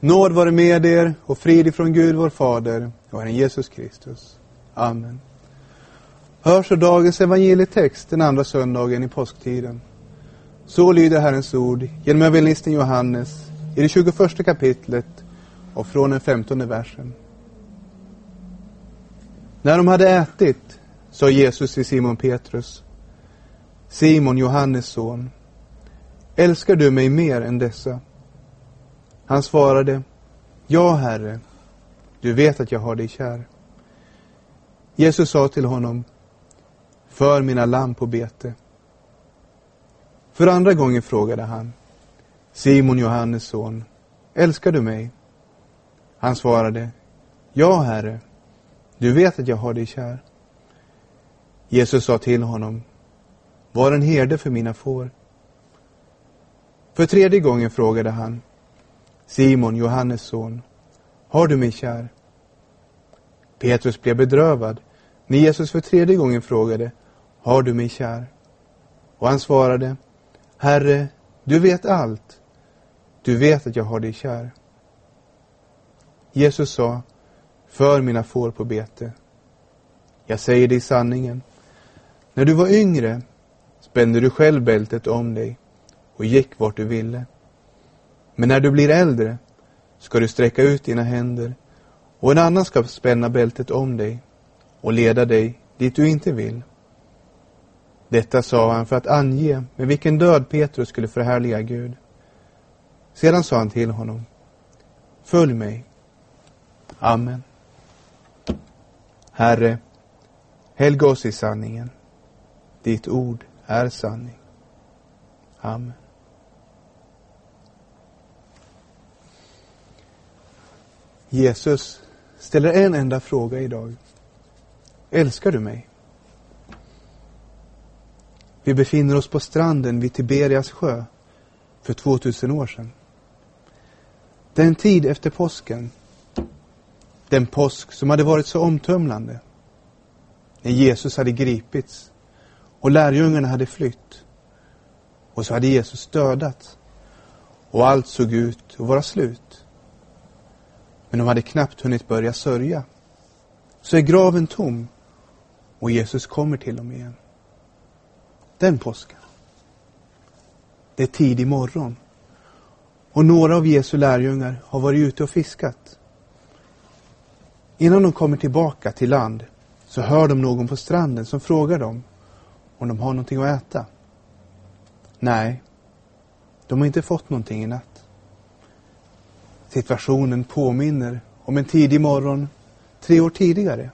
Nåd vare med er och frid ifrån Gud vår Fader och Herren Jesus Kristus. Amen. Hör så dagens evangelietext den andra söndagen i påsktiden. Så lyder Herrens ord genom evangelisten Johannes i det 21 kapitlet och från den femtonde versen. När de hade ätit sa Jesus till Simon Petrus Simon, Johannes son, älskar du mig mer än dessa? Han svarade, Ja, Herre, du vet att jag har dig kär. Jesus sa till honom, För mina lamm på bete. För andra gången frågade han, Simon, Johannes son, älskar du mig? Han svarade, Ja, Herre, du vet att jag har dig kär. Jesus sa till honom, Var en herde för mina får. För tredje gången frågade han, Simon, Johannes son, har du mig kär? Petrus blev bedrövad när Jesus för tredje gången frågade, har du mig kär? Och han svarade, Herre, du vet allt. Du vet att jag har dig kär. Jesus sa, för mina får på bete. Jag säger dig sanningen. När du var yngre spände du själv bältet om dig och gick vart du ville. Men när du blir äldre ska du sträcka ut dina händer och en annan ska spänna bältet om dig och leda dig dit du inte vill. Detta sa han för att ange med vilken död Petrus skulle förhärliga Gud. Sedan sa han till honom, Följ mig. Amen. Herre, helga oss i sanningen. Ditt ord är sanning. Amen. Jesus ställer en enda fråga idag. Älskar du mig? Vi befinner oss på stranden vid Tiberias sjö för 2000 år sedan. Den tid efter påsken. Den påsk som hade varit så omtumlande. När Jesus hade gripits och lärjungarna hade flytt. Och så hade Jesus dödats. Och allt såg ut att vara slut. Men de hade knappt hunnit börja sörja. Så är graven tom och Jesus kommer till dem igen. Den påsken. Det är tidig morgon. Och några av Jesu lärjungar har varit ute och fiskat. Innan de kommer tillbaka till land så hör de någon på stranden som frågar dem om de har någonting att äta. Nej, de har inte fått någonting i natt. Situationen påminner om en tidig morgon tre år tidigare.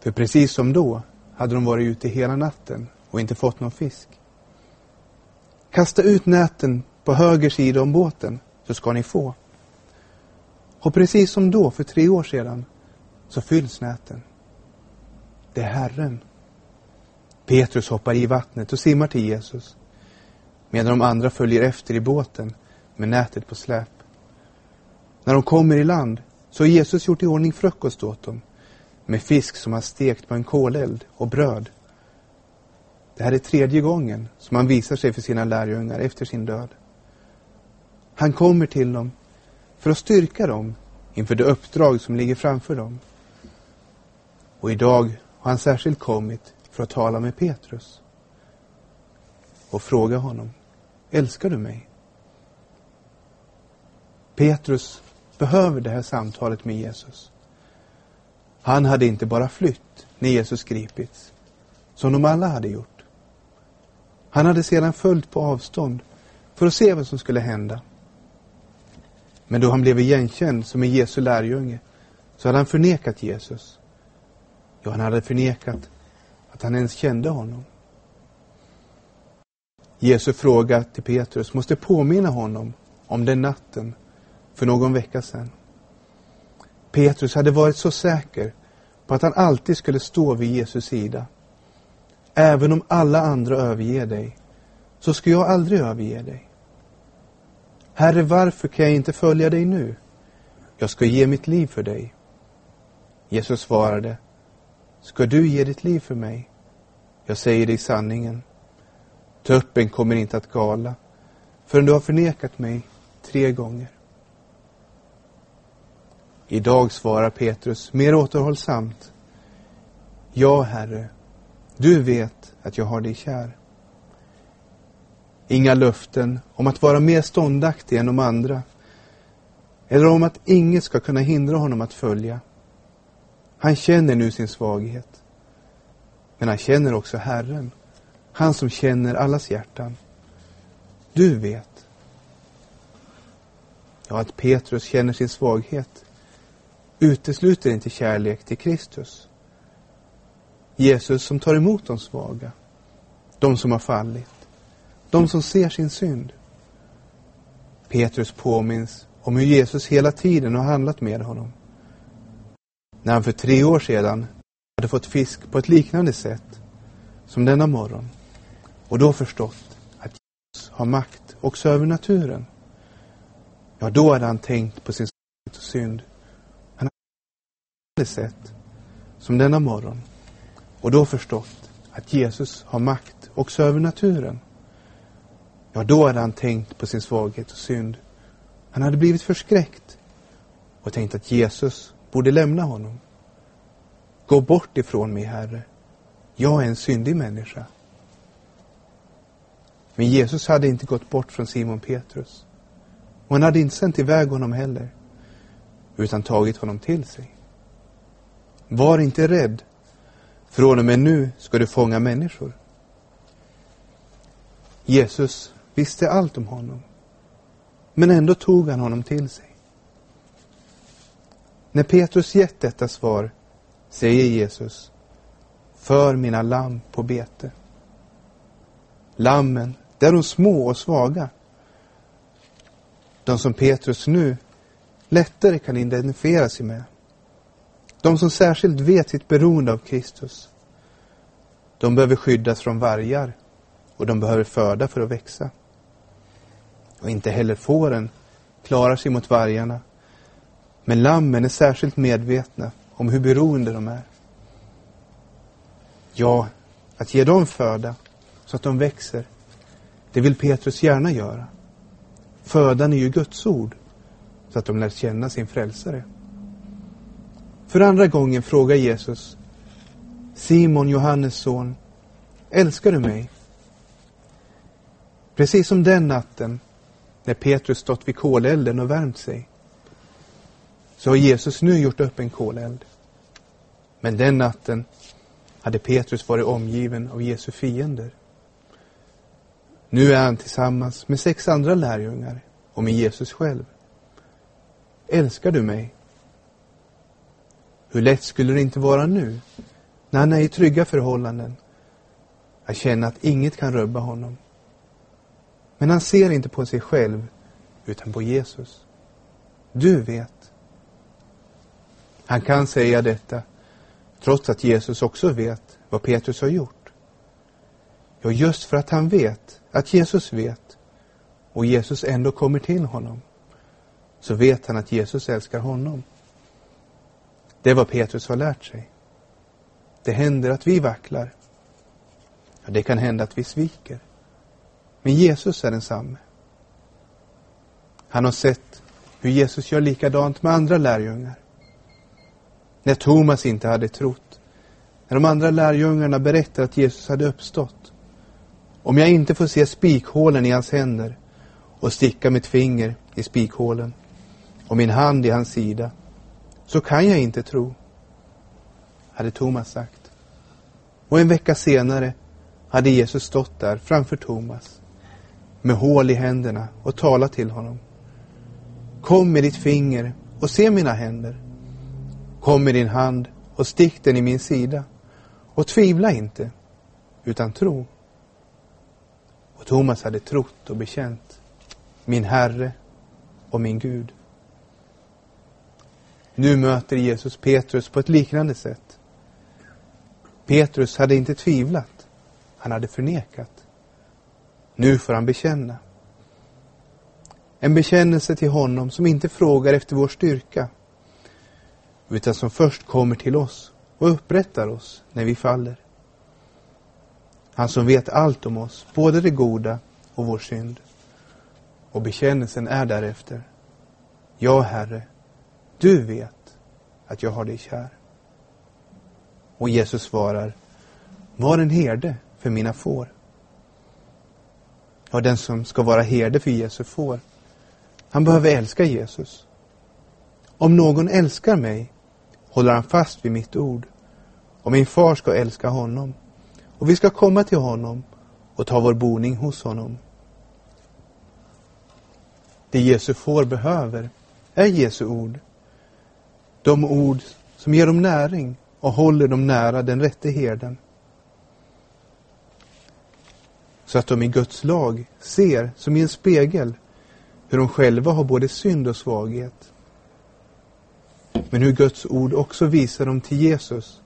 För precis som då hade de varit ute hela natten och inte fått någon fisk. Kasta ut näten på höger sida om båten så ska ni få. Och precis som då, för tre år sedan, så fylls näten. Det är Herren. Petrus hoppar i vattnet och simmar till Jesus medan de andra följer efter i båten med nätet på släp. När de kommer i land så har Jesus gjort i ordning frukost åt dem med fisk som han stekt på en koleld och bröd. Det här är tredje gången som han visar sig för sina lärjungar efter sin död. Han kommer till dem för att styrka dem inför det uppdrag som ligger framför dem. Och idag har han särskilt kommit för att tala med Petrus och fråga honom, älskar du mig? Petrus behöver det här samtalet med Jesus. Han hade inte bara flytt när Jesus gripits, som de alla hade gjort. Han hade sedan följt på avstånd för att se vad som skulle hända. Men då han blev igenkänd som en Jesu lärjunge så hade han förnekat Jesus. Ja, han hade förnekat att han ens kände honom. Jesu fråga till Petrus måste påminna honom om den natten för någon vecka sedan. Petrus hade varit så säker på att han alltid skulle stå vid Jesus sida. Även om alla andra överger dig, så ska jag aldrig överge dig. Herre, varför kan jag inte följa dig nu? Jag ska ge mitt liv för dig. Jesus svarade, ska du ge ditt liv för mig? Jag säger dig sanningen. Tuppen kommer inte att gala förrän du har förnekat mig tre gånger. Idag svarar Petrus mer återhållsamt. Ja, Herre, du vet att jag har dig kär. Inga löften om att vara mer ståndaktig än de andra. Eller om att inget ska kunna hindra honom att följa. Han känner nu sin svaghet. Men han känner också Herren. Han som känner allas hjärtan. Du vet. Ja, att Petrus känner sin svaghet utesluter inte kärlek till Kristus. Jesus som tar emot de svaga, de som har fallit, de som ser sin synd. Petrus påminns om hur Jesus hela tiden har handlat med honom. När han för tre år sedan hade fått fisk på ett liknande sätt som denna morgon och då förstått att Jesus har makt också över naturen. Ja, då hade han tänkt på sin och synd. Han hade sätt som denna morgon och då förstått att Jesus har makt också över naturen. Ja, då hade han tänkt på sin svaghet och synd. Han hade blivit förskräckt och tänkt att Jesus borde lämna honom. Gå bort ifrån mig, Herre. Jag är en syndig människa. Men Jesus hade inte gått bort från Simon Petrus. Och han hade inte sänt iväg honom heller, utan tagit honom till sig. Var inte rädd. Från och med nu ska du fånga människor. Jesus visste allt om honom. Men ändå tog han honom till sig. När Petrus gett detta svar säger Jesus För mina lamm på bete. Lammen, det är de små och svaga. De som Petrus nu lättare kan identifiera sig med. De som särskilt vet sitt beroende av Kristus. De behöver skyddas från vargar och de behöver föda för att växa. Och inte heller fåren klarar sig mot vargarna. Men lammen är särskilt medvetna om hur beroende de är. Ja, att ge dem föda så att de växer, det vill Petrus gärna göra. Födan är ju Guds ord, så att de lär känna sin frälsare. För andra gången frågar Jesus Simon, Johannes son, älskar du mig? Precis som den natten när Petrus stått vid kolelden och värmt sig så har Jesus nu gjort upp en koleld. Men den natten hade Petrus varit omgiven av Jesu fiender. Nu är han tillsammans med sex andra lärjungar och med Jesus själv. Älskar du mig? Hur lätt skulle det inte vara nu, när han är i trygga förhållanden, att känna att inget kan rubba honom. Men han ser inte på sig själv, utan på Jesus. Du vet. Han kan säga detta, trots att Jesus också vet vad Petrus har gjort. Ja, just för att han vet att Jesus vet och Jesus ändå kommer till honom, så vet han att Jesus älskar honom. Det är vad Petrus har lärt sig. Det händer att vi vacklar. Ja, det kan hända att vi sviker. Men Jesus är densamme. Han har sett hur Jesus gör likadant med andra lärjungar. När Thomas inte hade trott, när de andra lärjungarna berättar att Jesus hade uppstått. Om jag inte får se spikhålen i hans händer och sticka mitt finger i spikhålen och min hand i hans sida, så kan jag inte tro, hade Thomas sagt. Och en vecka senare hade Jesus stått där framför Thomas med hål i händerna och talat till honom. Kom med ditt finger och se mina händer. Kom med din hand och stick den i min sida. Och tvivla inte, utan tro. Och Thomas hade trott och bekänt, min Herre och min Gud. Nu möter Jesus Petrus på ett liknande sätt. Petrus hade inte tvivlat, han hade förnekat. Nu får han bekänna. En bekännelse till honom som inte frågar efter vår styrka, utan som först kommer till oss och upprättar oss när vi faller. Han som vet allt om oss, både det goda och vår synd. Och bekännelsen är därefter. Ja, Herre, du vet att jag har dig kär. Och Jesus svarar, var en herde för mina får. Ja, den som ska vara herde för Jesu får, han behöver älska Jesus. Om någon älskar mig håller han fast vid mitt ord. Och min far ska älska honom. Och vi ska komma till honom och ta vår boning hos honom. Det Jesu får behöver är Jesu ord. De ord som ger dem näring och håller dem nära den rätte herden. Så att de i Guds lag ser, som i en spegel, hur de själva har både synd och svaghet. Men hur Guds ord också visar dem till Jesus,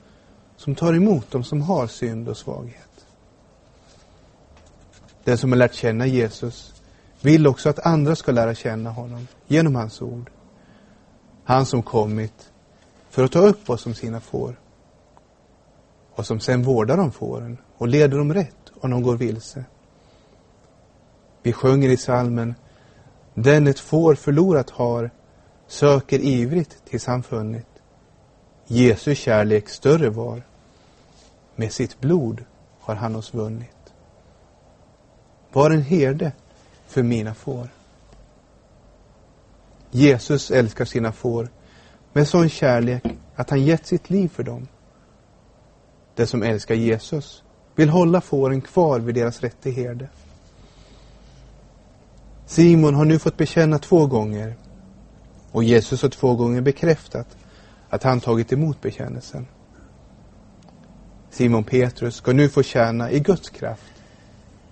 som tar emot dem som har synd och svaghet. Den som har lärt känna Jesus vill också att andra ska lära känna honom genom hans ord. Han som kommit för att ta upp oss som sina får och som sen vårdar de fåren och leder dem rätt om de går vilse. Vi sjunger i salmen Den ett får förlorat har söker ivrigt tills han funnit. Jesu kärlek större var. Med sitt blod har han oss vunnit. Var en herde för mina får. Jesus älskar sina får med sån kärlek att han gett sitt liv för dem. Den som älskar Jesus vill hålla fåren kvar vid deras rätte herde. Simon har nu fått bekänna två gånger och Jesus har två gånger bekräftat att han tagit emot bekännelsen. Simon Petrus ska nu få tjäna i Guds kraft,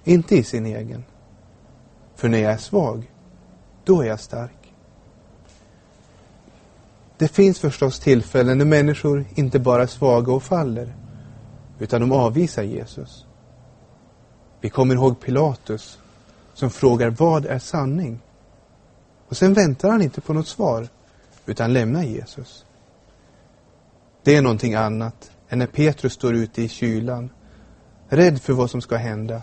inte i sin egen. För när jag är svag, då är jag stark. Det finns förstås tillfällen när människor inte bara är svaga och faller, utan de avvisar Jesus. Vi kommer ihåg Pilatus som frågar vad är sanning? Och sen väntar han inte på något svar, utan lämnar Jesus. Det är någonting annat än när Petrus står ute i kylan, rädd för vad som ska hända.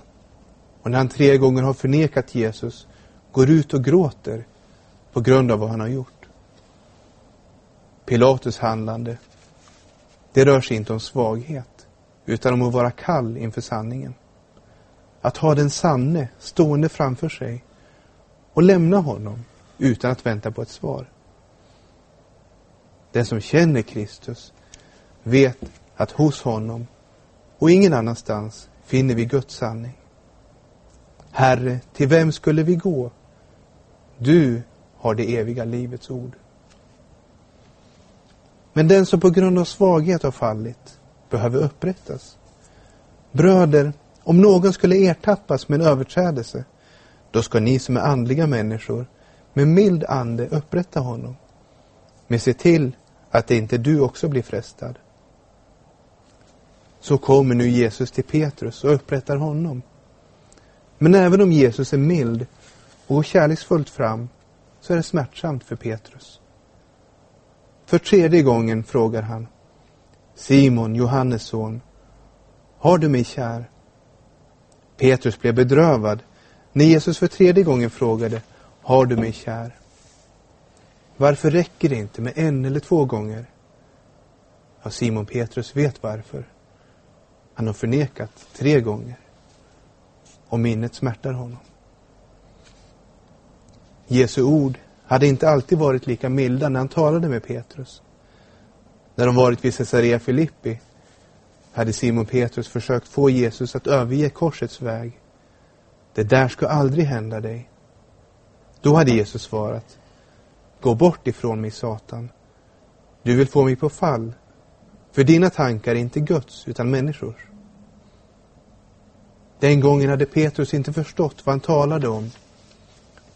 Och när han tre gånger har förnekat Jesus, går ut och gråter på grund av vad han har gjort. Pilatus handlande, det rör sig inte om svaghet, utan om att vara kall inför sanningen. Att ha den sanne stående framför sig och lämna honom utan att vänta på ett svar. Den som känner Kristus vet att hos honom och ingen annanstans finner vi Guds sanning. Herre, till vem skulle vi gå? Du har det eviga livets ord. Men den som på grund av svaghet har fallit behöver upprättas. Bröder, om någon skulle ertappas med en överträdelse, då ska ni som är andliga människor med mild ande upprätta honom. Men se till att det inte du också blir frestad. Så kommer nu Jesus till Petrus och upprättar honom. Men även om Jesus är mild och går kärleksfullt fram så är det smärtsamt för Petrus. För tredje gången frågar han Simon, Johannes son, har du mig kär? Petrus blev bedrövad när Jesus för tredje gången frågade Har du mig kär? Varför räcker det inte med en eller två gånger? Ja, Simon Petrus vet varför. Han har förnekat tre gånger. Och minnet smärtar honom. Jesu ord hade inte alltid varit lika milda när han talade med Petrus. När de varit vid Caesarea Filippi hade Simon Petrus försökt få Jesus att överge korsets väg. Det där ska aldrig hända dig. Då hade Jesus svarat, Gå bort ifrån mig, Satan. Du vill få mig på fall, för dina tankar är inte Guds, utan människors. Den gången hade Petrus inte förstått vad han talade om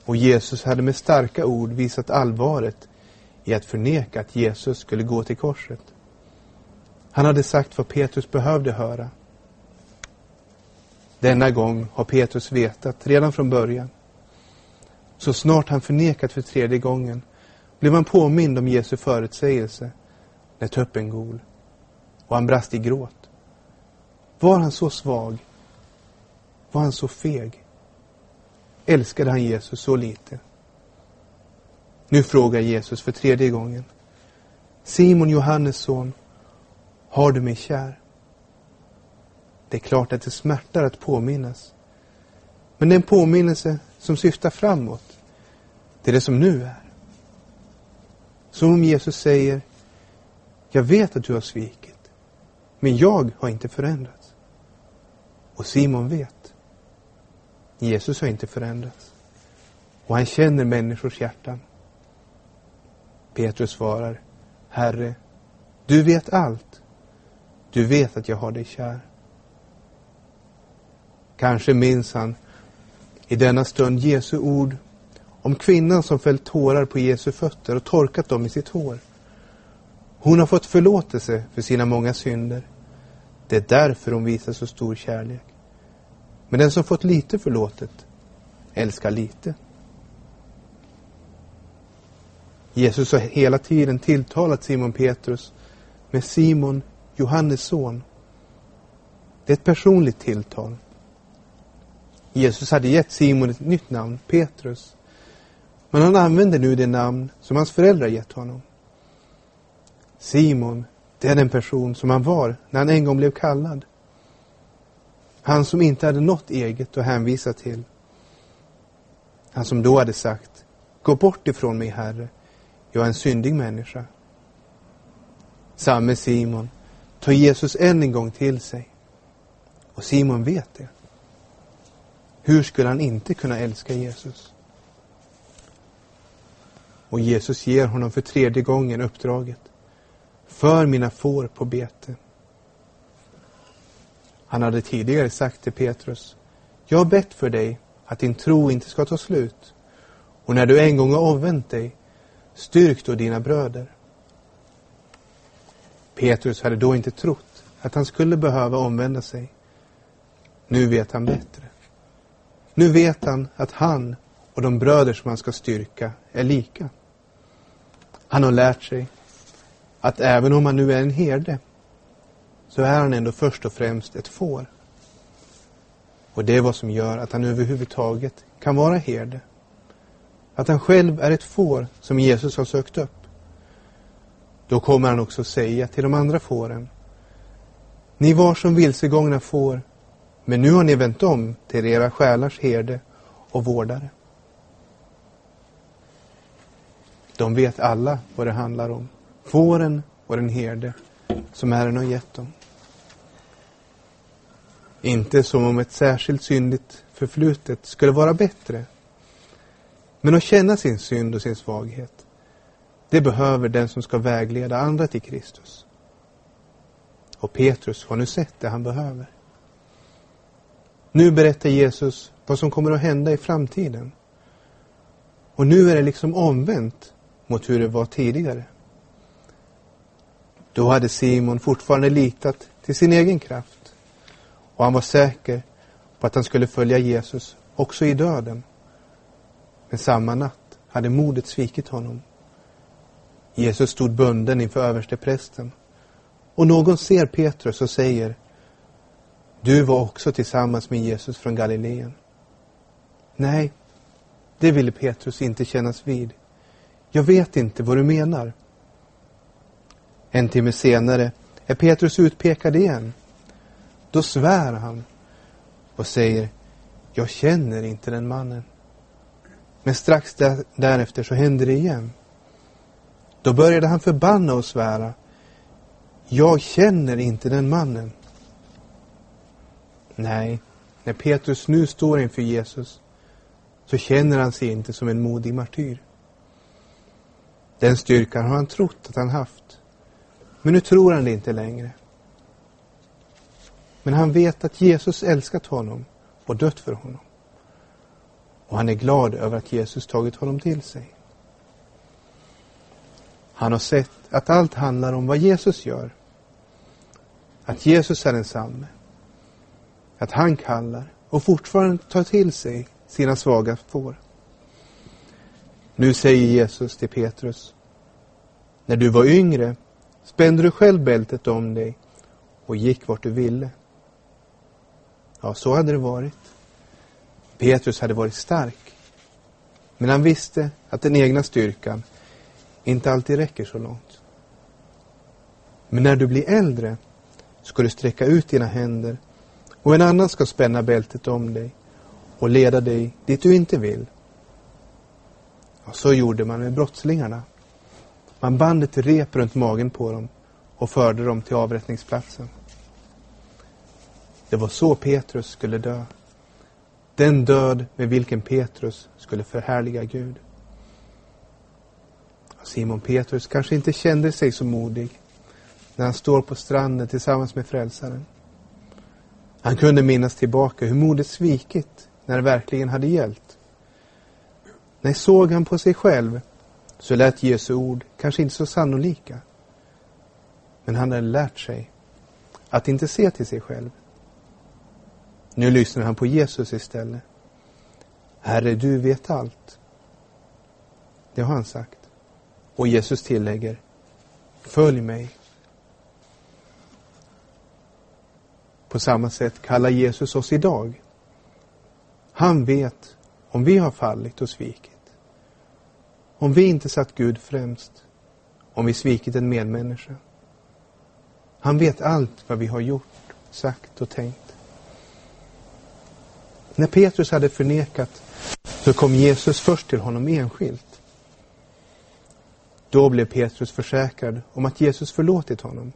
och Jesus hade med starka ord visat allvaret i att förneka att Jesus skulle gå till korset. Han hade sagt vad Petrus behövde höra. Denna gång har Petrus vetat redan från början. Så snart han förnekat för tredje gången blev han påmind om Jesu förutsägelse när tuppen gol och han brast i gråt. Var han så svag? Var han så feg? Älskade han Jesus så lite? Nu frågar Jesus för tredje gången. Simon, Johannes son, har du mig kär? Det är klart att det smärtar att påminnas. Men det är en påminnelse som syftar framåt. Det är det som nu är. Som om Jesus säger, jag vet att du har svikit, men jag har inte förändrats. Och Simon vet. Jesus har inte förändrats. Och han känner människors hjärtan. Petrus svarar, Herre, du vet allt. Du vet att jag har dig kär. Kanske minns han i denna stund Jesu ord om kvinnan som fällt tårar på Jesu fötter och torkat dem i sitt hår. Hon har fått förlåtelse för sina många synder. Det är därför hon visar så stor kärlek. Men den som fått lite förlåtet älskar lite. Jesus har hela tiden tilltalat Simon Petrus med Simon, Johannes son. Det är ett personligt tilltal. Jesus hade gett Simon ett nytt namn, Petrus. Men han använder nu det namn som hans föräldrar gett honom. Simon, det är den person som han var när han en gång blev kallad. Han som inte hade något eget att hänvisa till. Han som då hade sagt, gå bort ifrån mig, Herre. Jag är en syndig människa. Samme Simon tar Jesus än en gång till sig. Och Simon vet det. Hur skulle han inte kunna älska Jesus? Och Jesus ger honom för tredje gången uppdraget. För mina får på bete. Han hade tidigare sagt till Petrus. Jag har bett för dig att din tro inte ska ta slut. Och när du en gång har omvänt dig, styrk då dina bröder. Petrus hade då inte trott att han skulle behöva omvända sig. Nu vet han bättre. Nu vet han att han och de bröder som han ska styrka är lika. Han har lärt sig att även om han nu är en herde så är han ändå först och främst ett får. Och det är vad som gör att han överhuvudtaget kan vara herde. Att han själv är ett får som Jesus har sökt upp. Då kommer han också säga till de andra fåren. Ni var som vilsegångna får, men nu har ni vänt om till era själars herde och vårdare. De vet alla vad det handlar om. Fåren och den herde som Herren har gett dem. Inte som om ett särskilt syndigt förflutet skulle vara bättre. Men att känna sin synd och sin svaghet, det behöver den som ska vägleda andra till Kristus. Och Petrus har nu sett det han behöver. Nu berättar Jesus vad som kommer att hända i framtiden. Och nu är det liksom omvänt mot hur det var tidigare. Då hade Simon fortfarande litat till sin egen kraft. Och han var säker på att han skulle följa Jesus också i döden. Men samma natt hade modet svikit honom. Jesus stod bunden inför översteprästen. Och någon ser Petrus och säger Du var också tillsammans med Jesus från Galileen. Nej, det ville Petrus inte kännas vid. Jag vet inte vad du menar. En timme senare är Petrus utpekad igen. Då svär han och säger Jag känner inte den mannen. Men strax därefter så händer det igen. Då började han förbanna och svära Jag känner inte den mannen. Nej, när Petrus nu står inför Jesus så känner han sig inte som en modig martyr. Den styrkan har han trott att han haft. Men nu tror han det inte längre. Men han vet att Jesus älskat honom och dött för honom. Och han är glad över att Jesus tagit honom till sig. Han har sett att allt handlar om vad Jesus gör. Att Jesus är densamme. Att han kallar och fortfarande tar till sig sina svaga får. Nu säger Jesus till Petrus. När du var yngre spände du själv bältet om dig och gick vart du ville. Ja, så hade det varit. Petrus hade varit stark. Men han visste att den egna styrkan inte alltid räcker så långt. Men när du blir äldre ska du sträcka ut dina händer och en annan ska spänna bältet om dig och leda dig dit du inte vill. Och så gjorde man med brottslingarna. Man band ett rep runt magen på dem och förde dem till avrättningsplatsen. Det var så Petrus skulle dö. Den död med vilken Petrus skulle förhärliga Gud. Simon Petrus kanske inte kände sig så modig när han står på stranden tillsammans med frälsaren. Han kunde minnas tillbaka hur modet svikit när det verkligen hade gällt. När såg han på sig själv så lät Jesu ord kanske inte så sannolika. Men han hade lärt sig att inte se till sig själv. Nu lyssnar han på Jesus istället. Herre, du vet allt. Det har han sagt. Och Jesus tillägger, följ mig. På samma sätt kallar Jesus oss idag. Han vet om vi har fallit och svikit. Om vi inte satt Gud främst. Om vi svikit en medmänniska. Han vet allt vad vi har gjort, sagt och tänkt. När Petrus hade förnekat så kom Jesus först till honom enskilt. Då blev Petrus försäkrad om att Jesus förlåtit honom.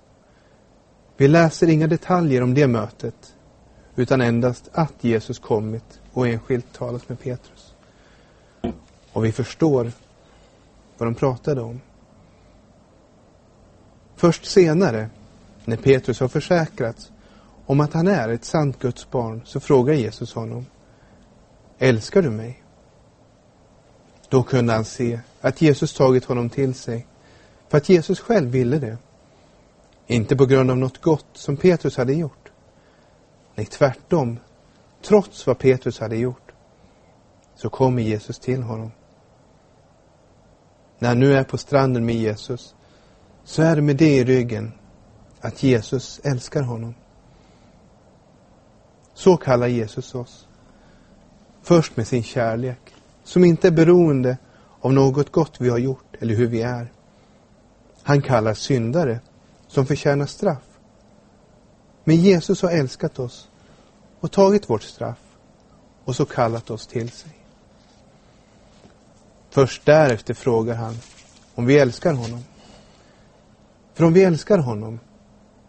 Vi läser inga detaljer om det mötet, utan endast att Jesus kommit och enskilt talat med Petrus. Och vi förstår vad de pratade om. Först senare, när Petrus har försäkrats om att han är ett sant Guds barn, så frågar Jesus honom, älskar du mig? Då kunde han se att Jesus tagit honom till sig, för att Jesus själv ville det. Inte på grund av något gott som Petrus hade gjort. Nej, tvärtom. Trots vad Petrus hade gjort, så kommer Jesus till honom. När han nu är på stranden med Jesus, så är det med det i ryggen att Jesus älskar honom. Så kallar Jesus oss. Först med sin kärlek, som inte är beroende av något gott vi har gjort eller hur vi är. Han kallar syndare som förtjänar straff. Men Jesus har älskat oss och tagit vårt straff och så kallat oss till sig. Först därefter frågar han om vi älskar honom. För om vi älskar honom,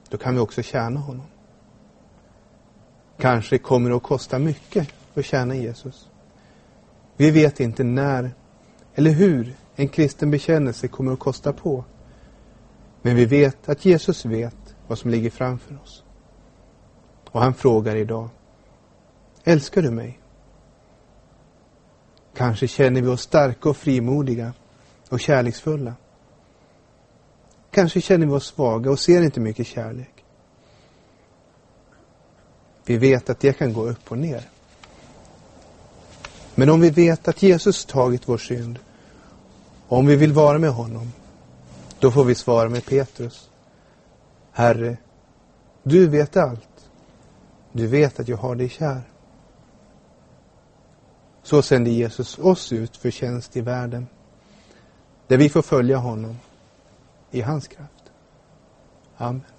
då kan vi också tjäna honom. Kanske kommer det att kosta mycket att tjäna Jesus. Vi vet inte när eller hur en kristen bekännelse kommer att kosta på. Men vi vet att Jesus vet vad som ligger framför oss. Och han frågar idag, älskar du mig? Kanske känner vi oss starka och frimodiga och kärleksfulla. Kanske känner vi oss svaga och ser inte mycket kärlek. Vi vet att det kan gå upp och ner. Men om vi vet att Jesus tagit vår synd, och om vi vill vara med honom, då får vi svara med Petrus. Herre, du vet allt. Du vet att jag har dig kär. Så sände Jesus oss ut för tjänst i världen, där vi får följa honom i hans kraft. Amen.